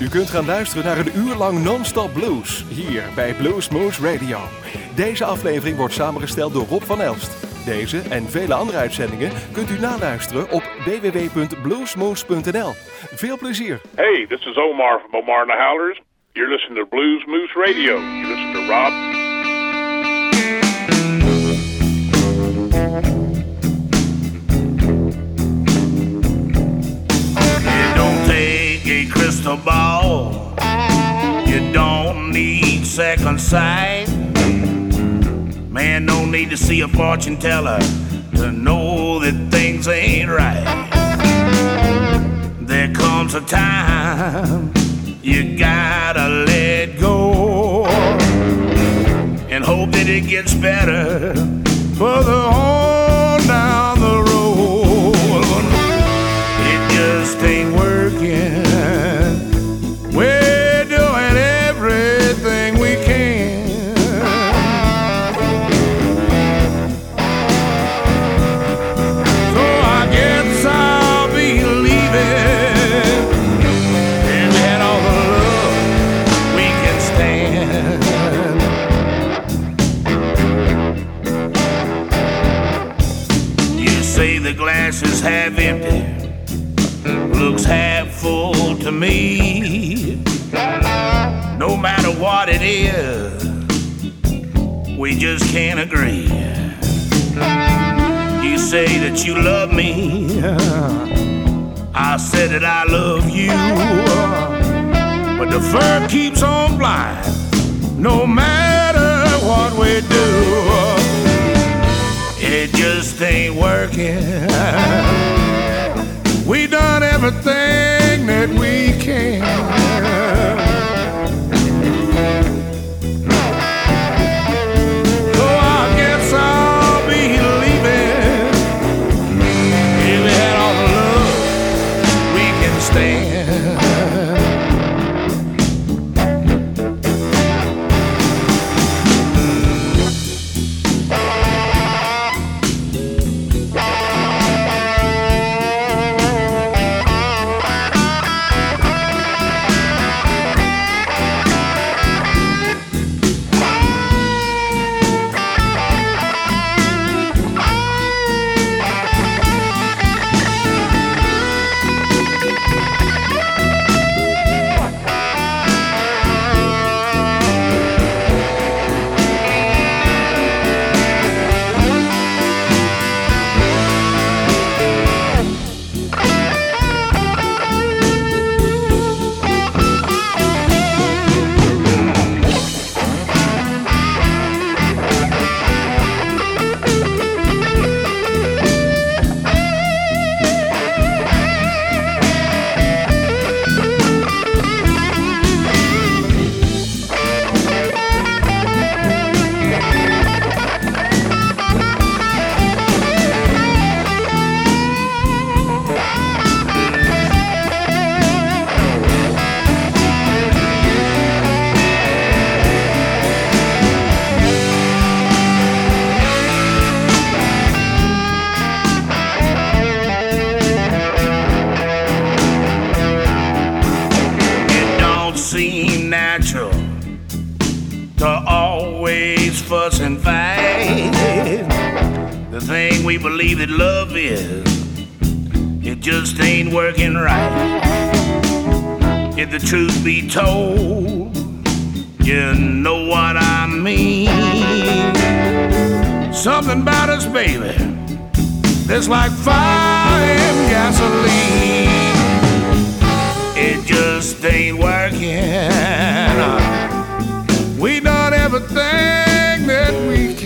U kunt gaan luisteren naar een uur lang non-stop blues hier bij Blues Moose Radio. Deze aflevering wordt samengesteld door Rob van Elst. Deze en vele andere uitzendingen kunt u naluisteren op www.bluesmoose.nl. Veel plezier. Hey, this is Omar from Omar and the Howlers. You're listening to Blues Moose Radio. You listen to Rob. Crystal ball. You don't need second sight. Man, don't need to see a fortune teller to know that things ain't right. There comes a time you gotta let go and hope that it gets better further on we just can't agree. You say that you love me, I said that I love you. But the fur keeps on flying, no matter what we do. It just ain't working. We done everything that we can. We believe that love is, it just ain't working right. If the truth be told, you know what I mean. Something about us, baby, that's like fire and gasoline it just ain't working. We done everything that we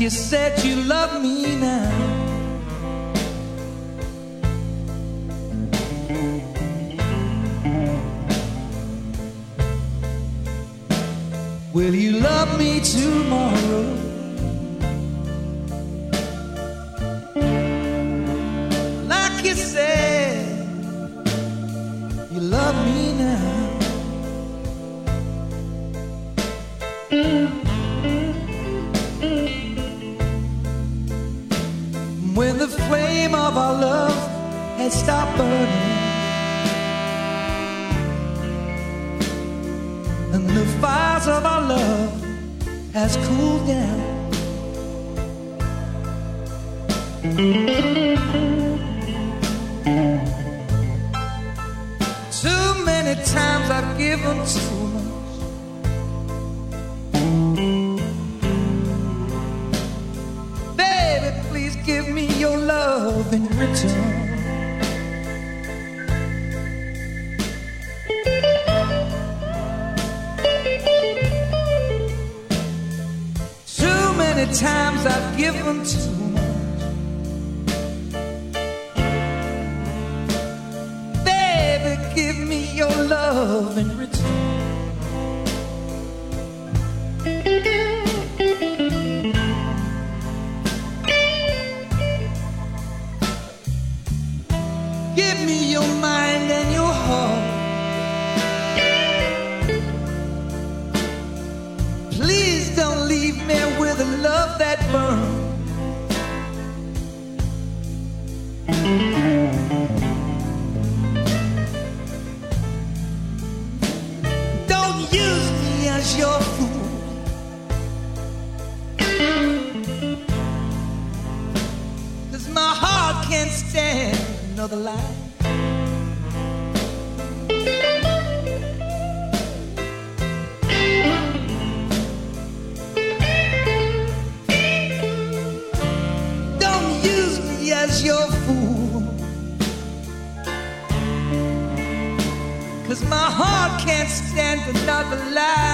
you said you loved me. stop burning. And the fires of our love has cooled down. Too many times I've given too much. Baby, please give me your love in return. another line.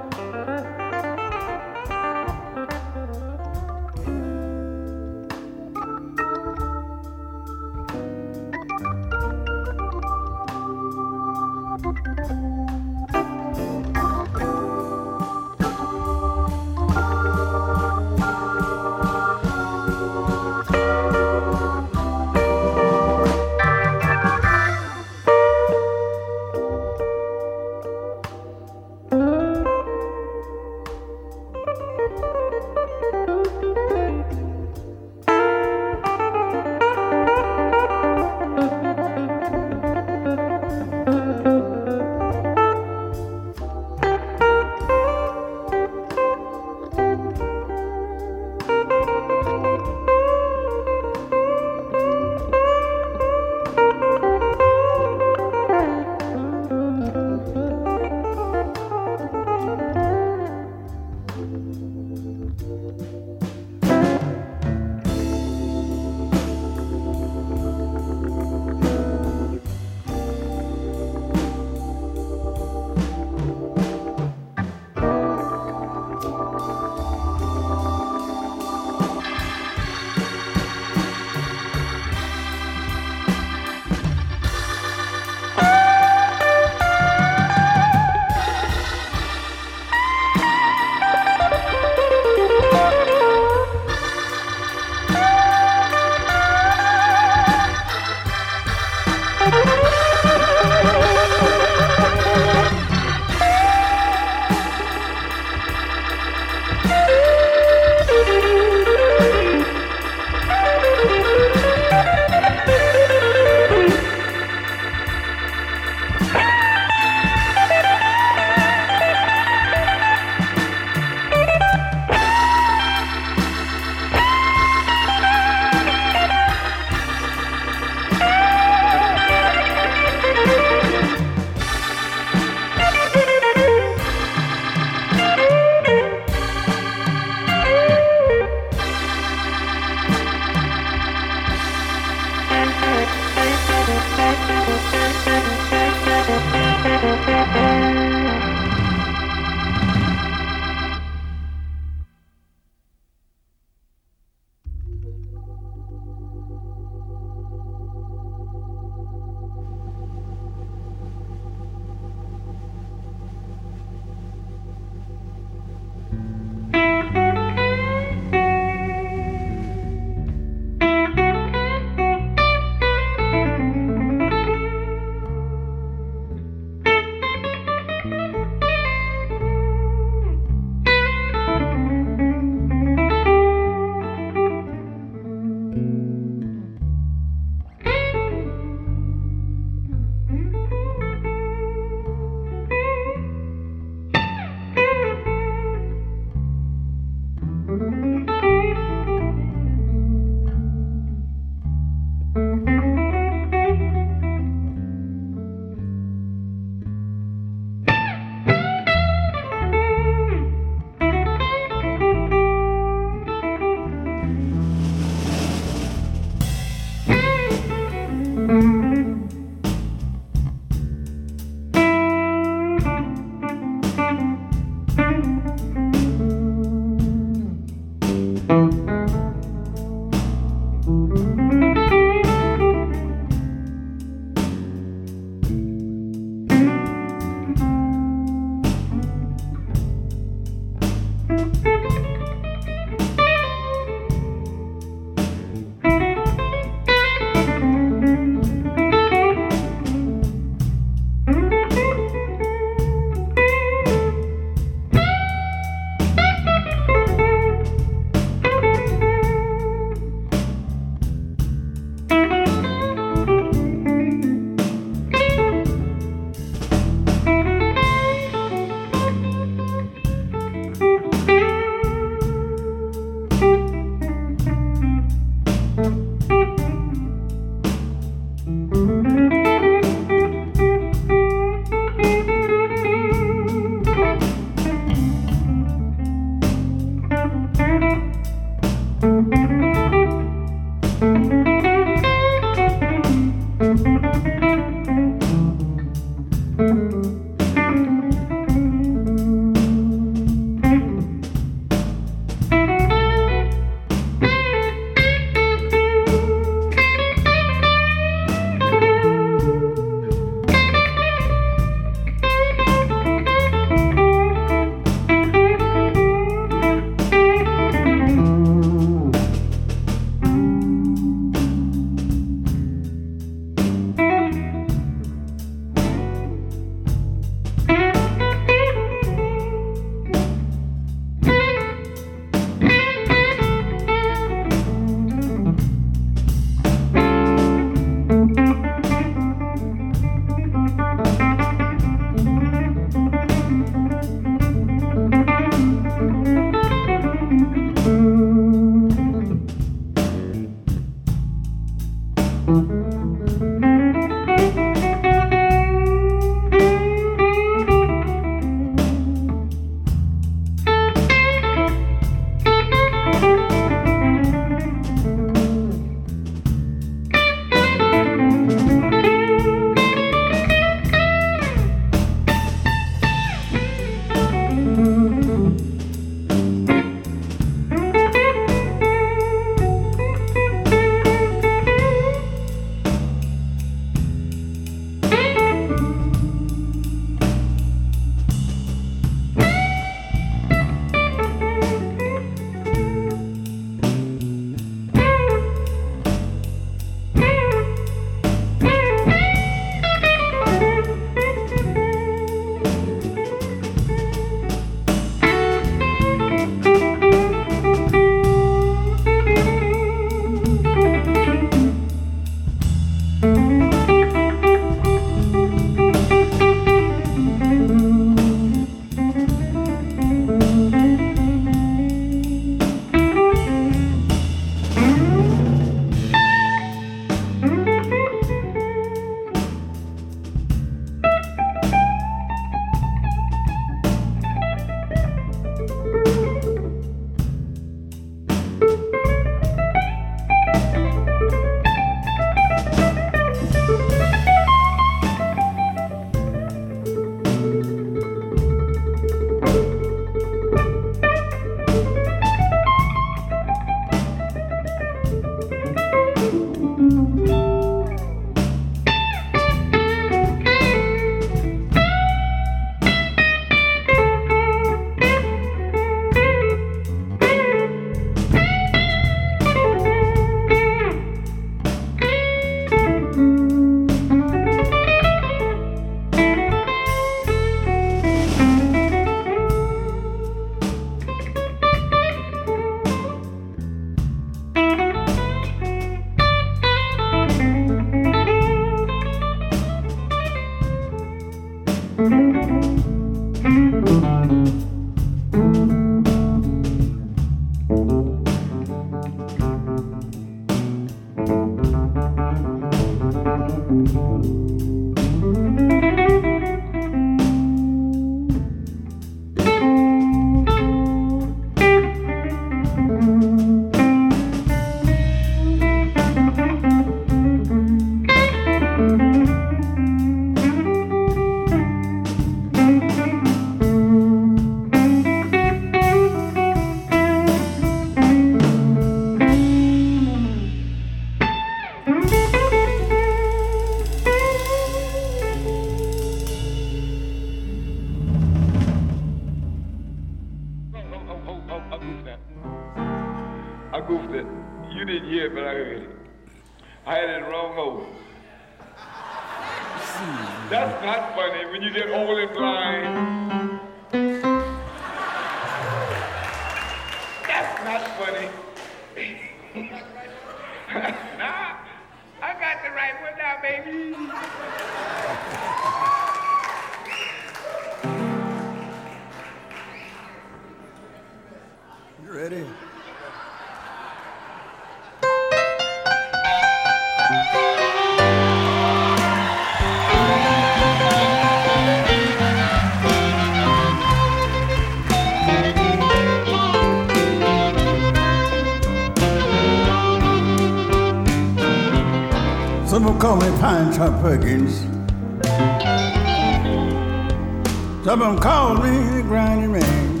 Some of them call me the grinding man.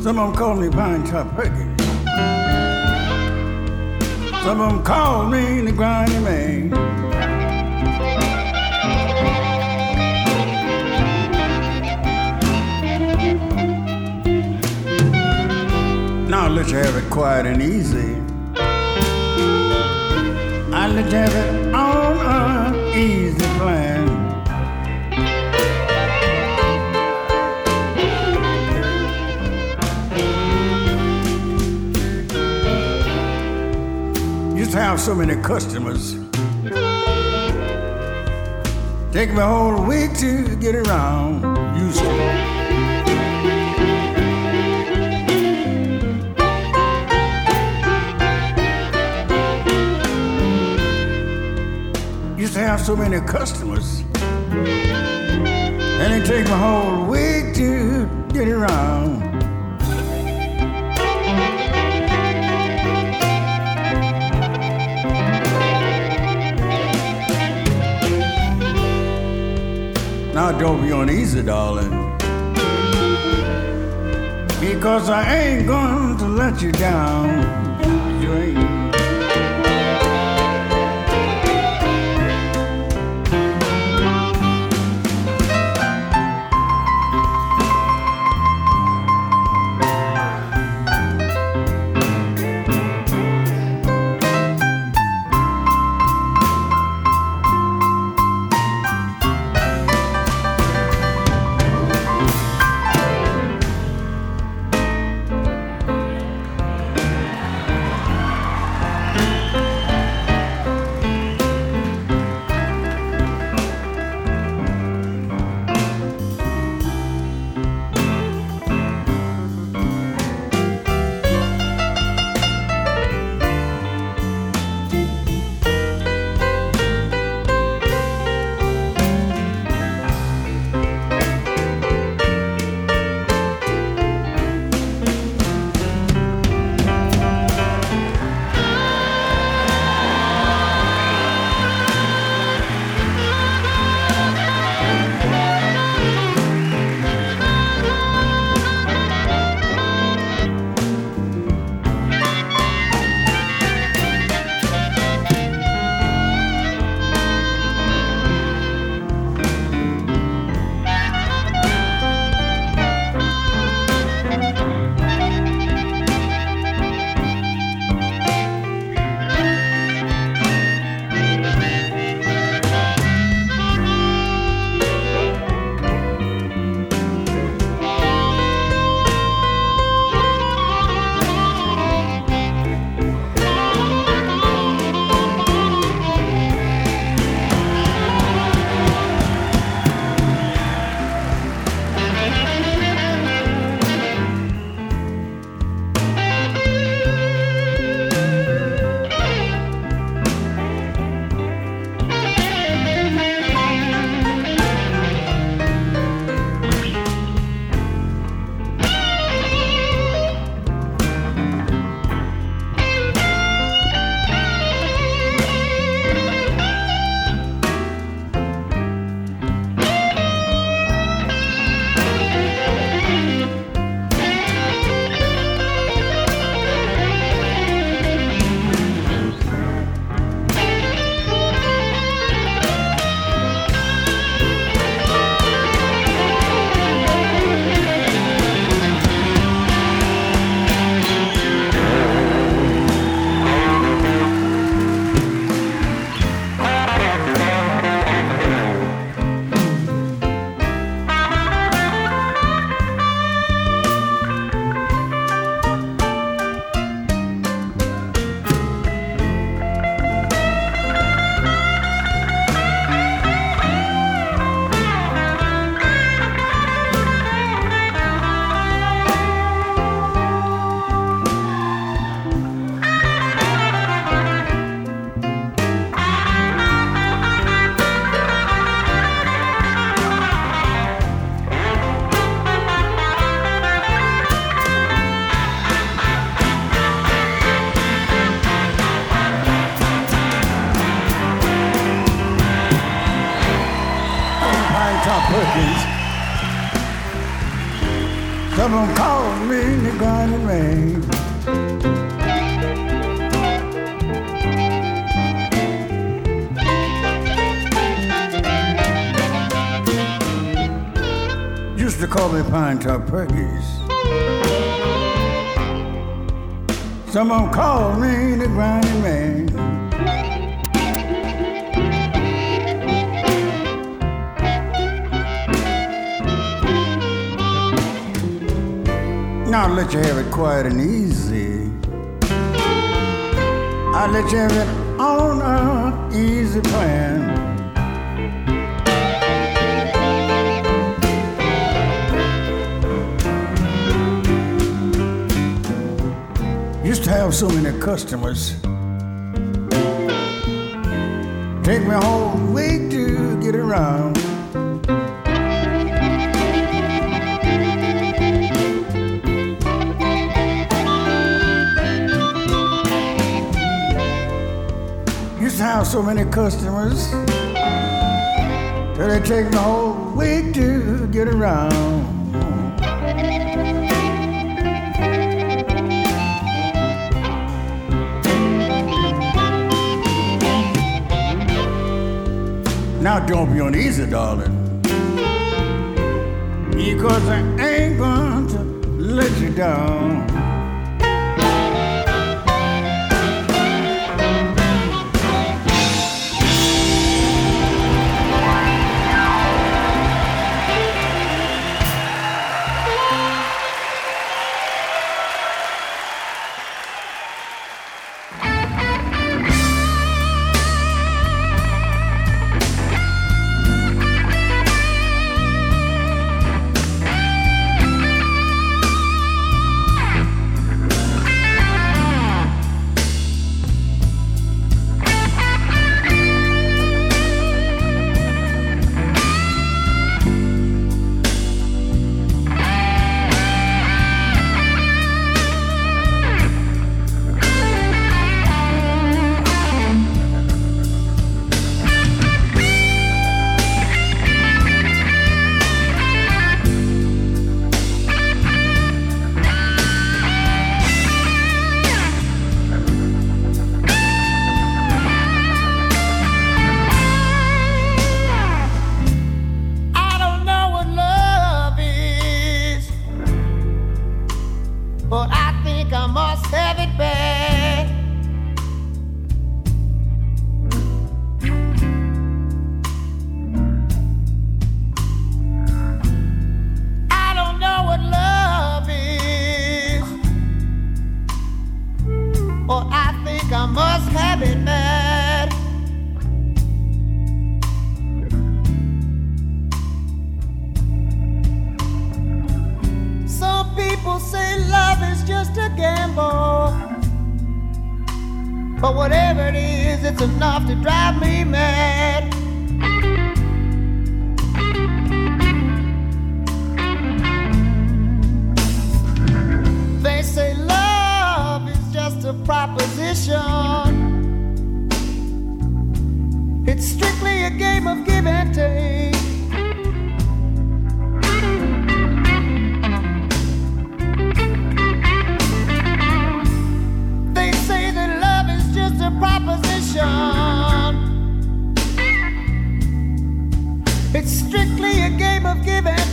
Some of them call me Pinetop Perkins. Some of them call me the grinding man. Let have it quiet and easy. Let you have it on an easy plan. Used to have so many customers. Take me a whole week to get around. So many customers, and it take my whole week to get around. Now don't be uneasy, darling. Because I ain't going to let you down. You ain't. Me Pine Someone called me the grinding man. Now I'll let you have it quiet and easy. I'll let you have it on a easy plan. Have so many customers. Take me home, wait to get around. Used to have so many customers that it take me a whole week to get around. Now don't be uneasy, darling. Because I ain't going to let you down. to drive me mad. They say love is just a proposition. It's strictly a game of give and take. proposition. It's strictly a game of give and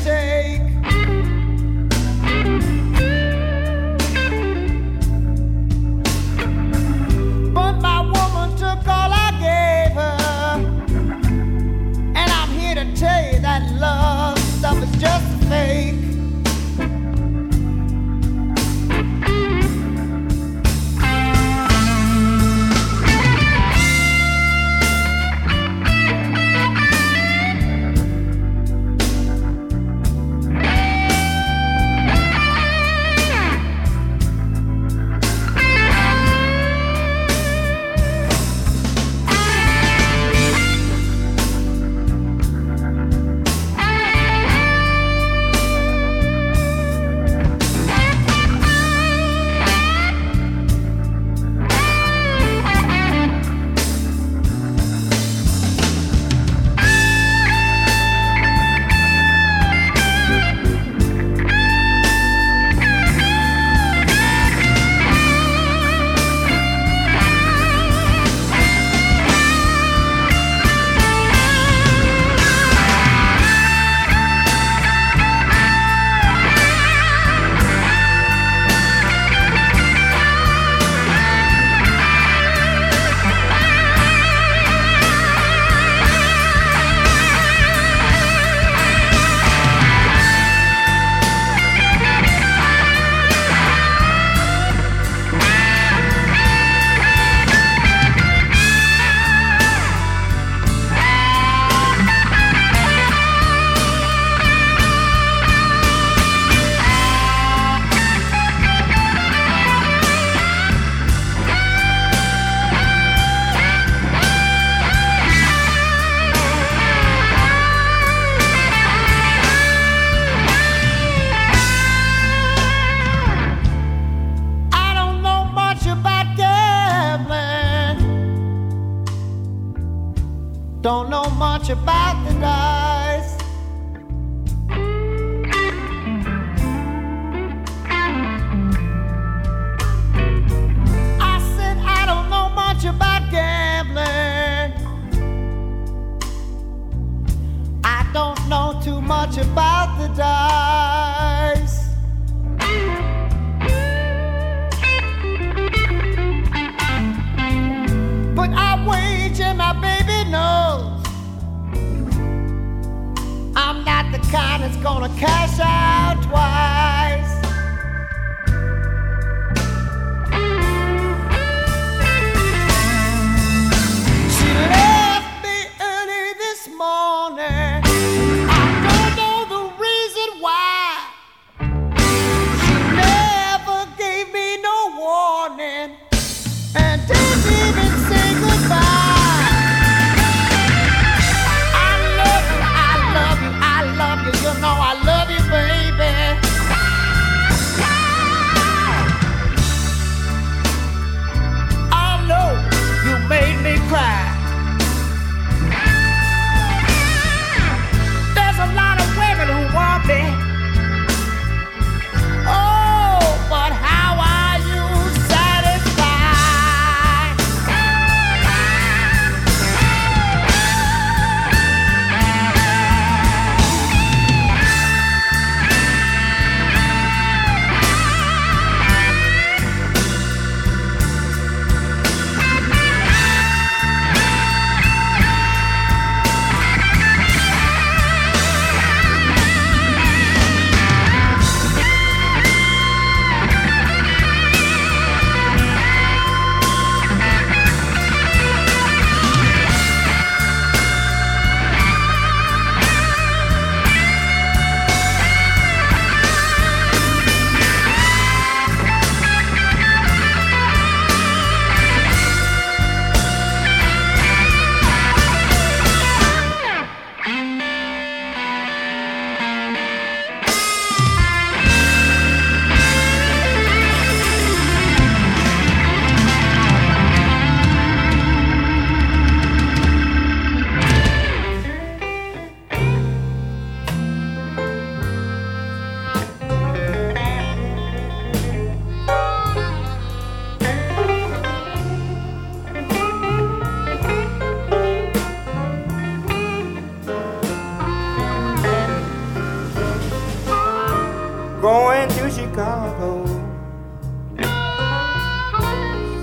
Chicago.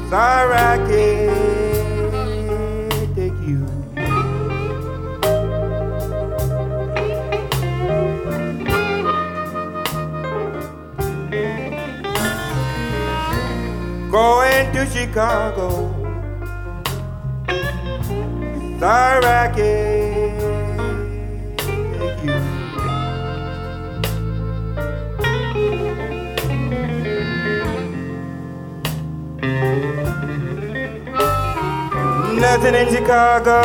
Sorry I can't take you. Going to Chicago. Sorry I can't Nothing in Chicago.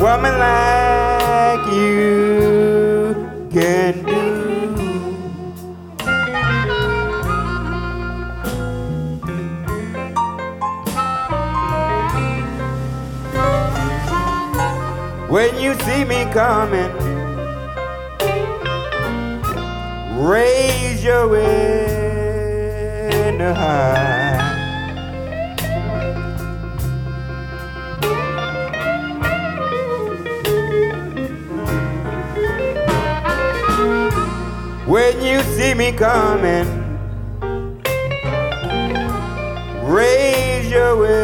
Woman like you can do. When you see me coming, raise your window high. You see me coming, raise your window.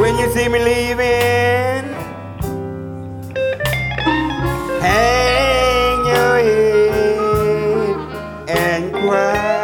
When you see me leaving, hang your head and cry.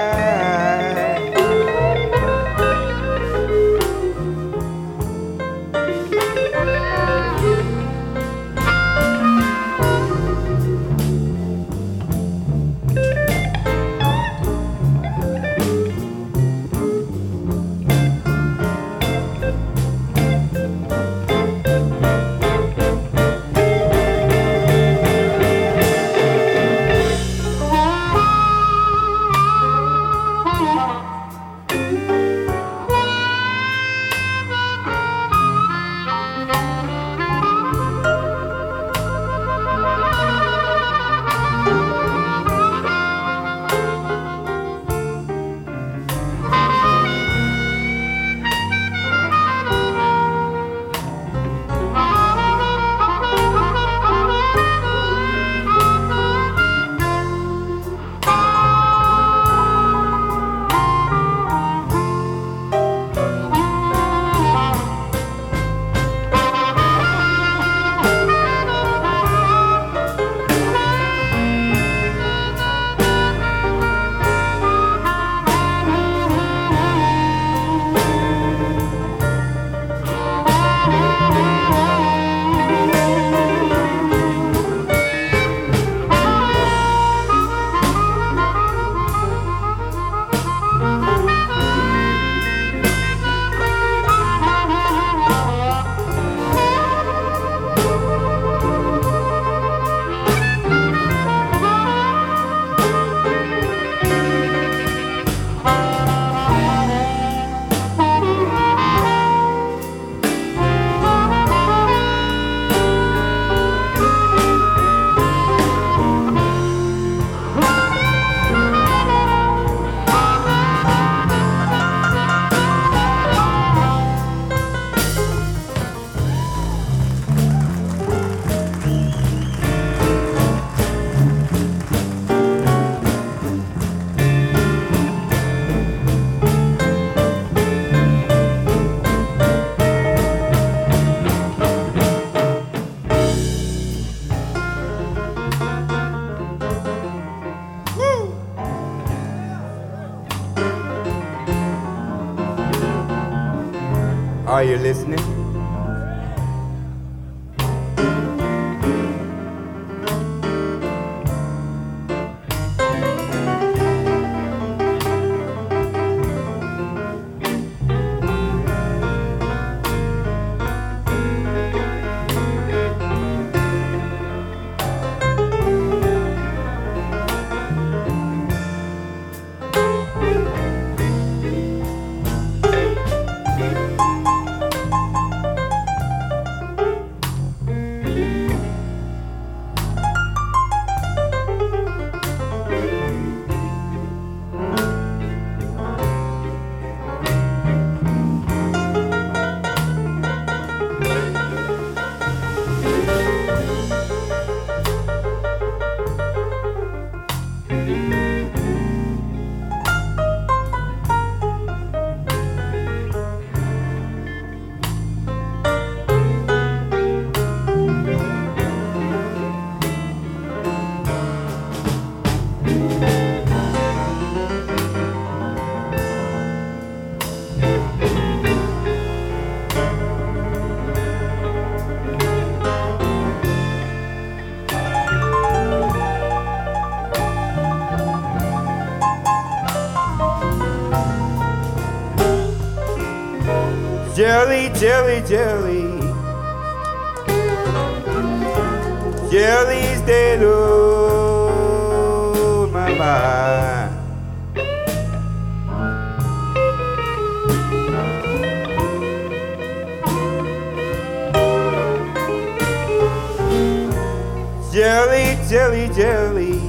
Jelly, jelly, jelly. Jelly's dead on my mind. Jelly, jelly, jelly.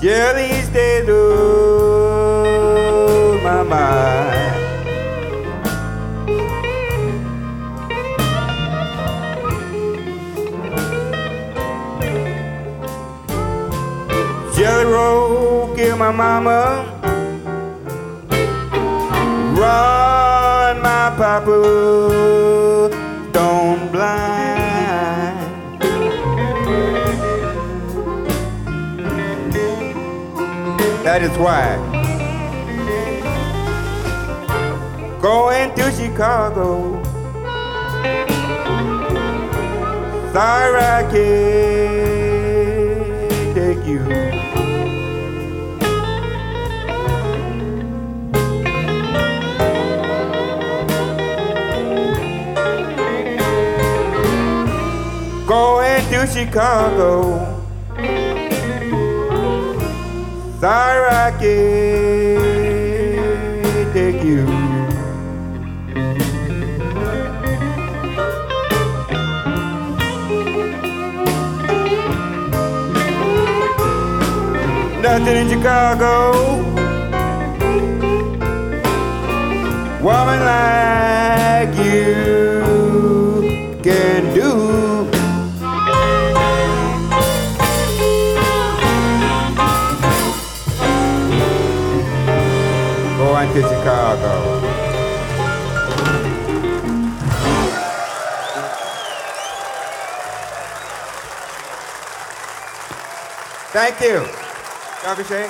Jelly's dead on my mind. My mama. Run, my papa, don't blind. That is why. Going to Chicago. Sorry I can't Chicago. Sorry I can't take you. Nothing in Chicago. Woman like Chicago. Thank you. Dr. Shea.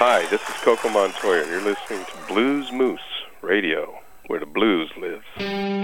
Hi, this is Coco Montoya. You're listening to Blues Moose Radio, where the blues lives.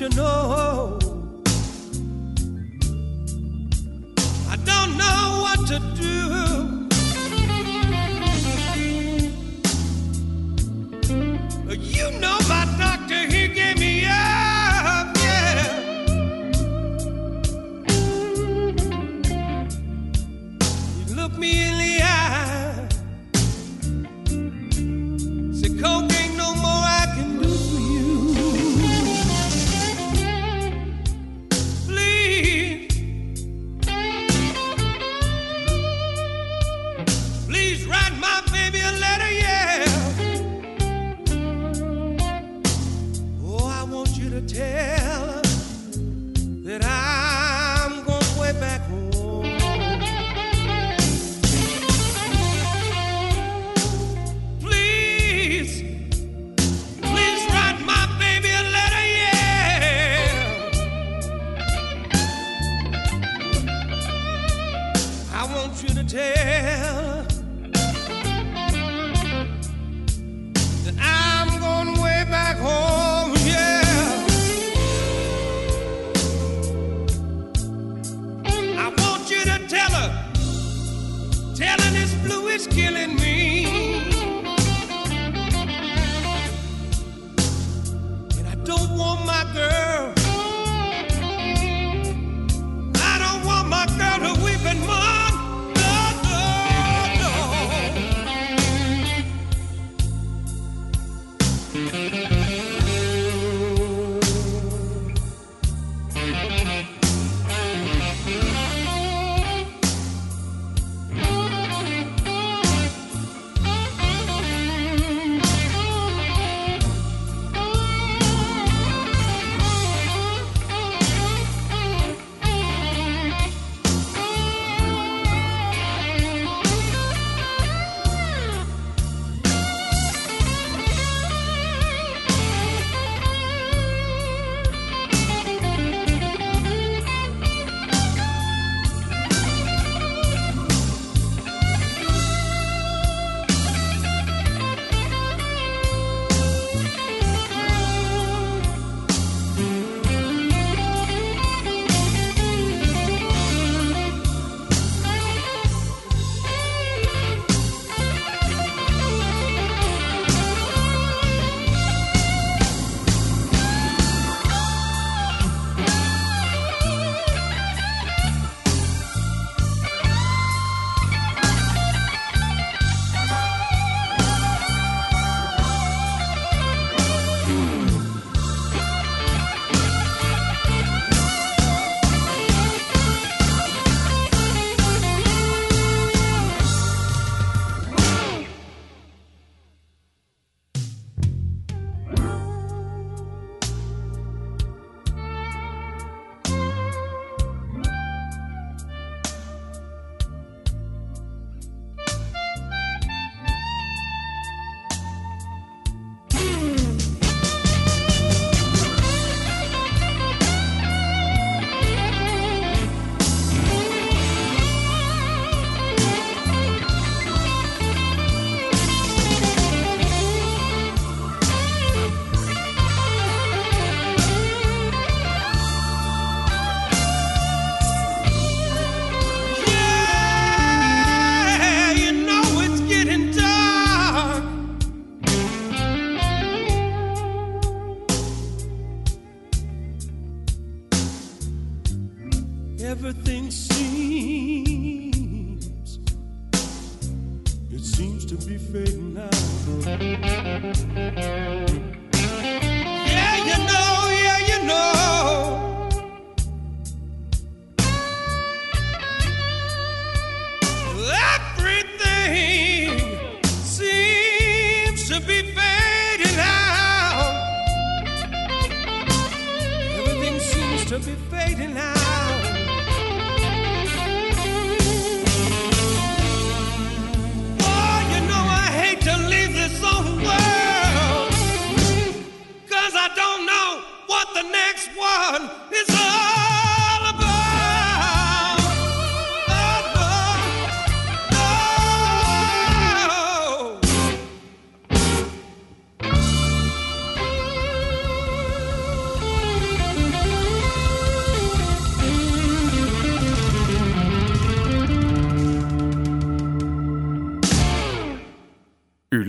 You know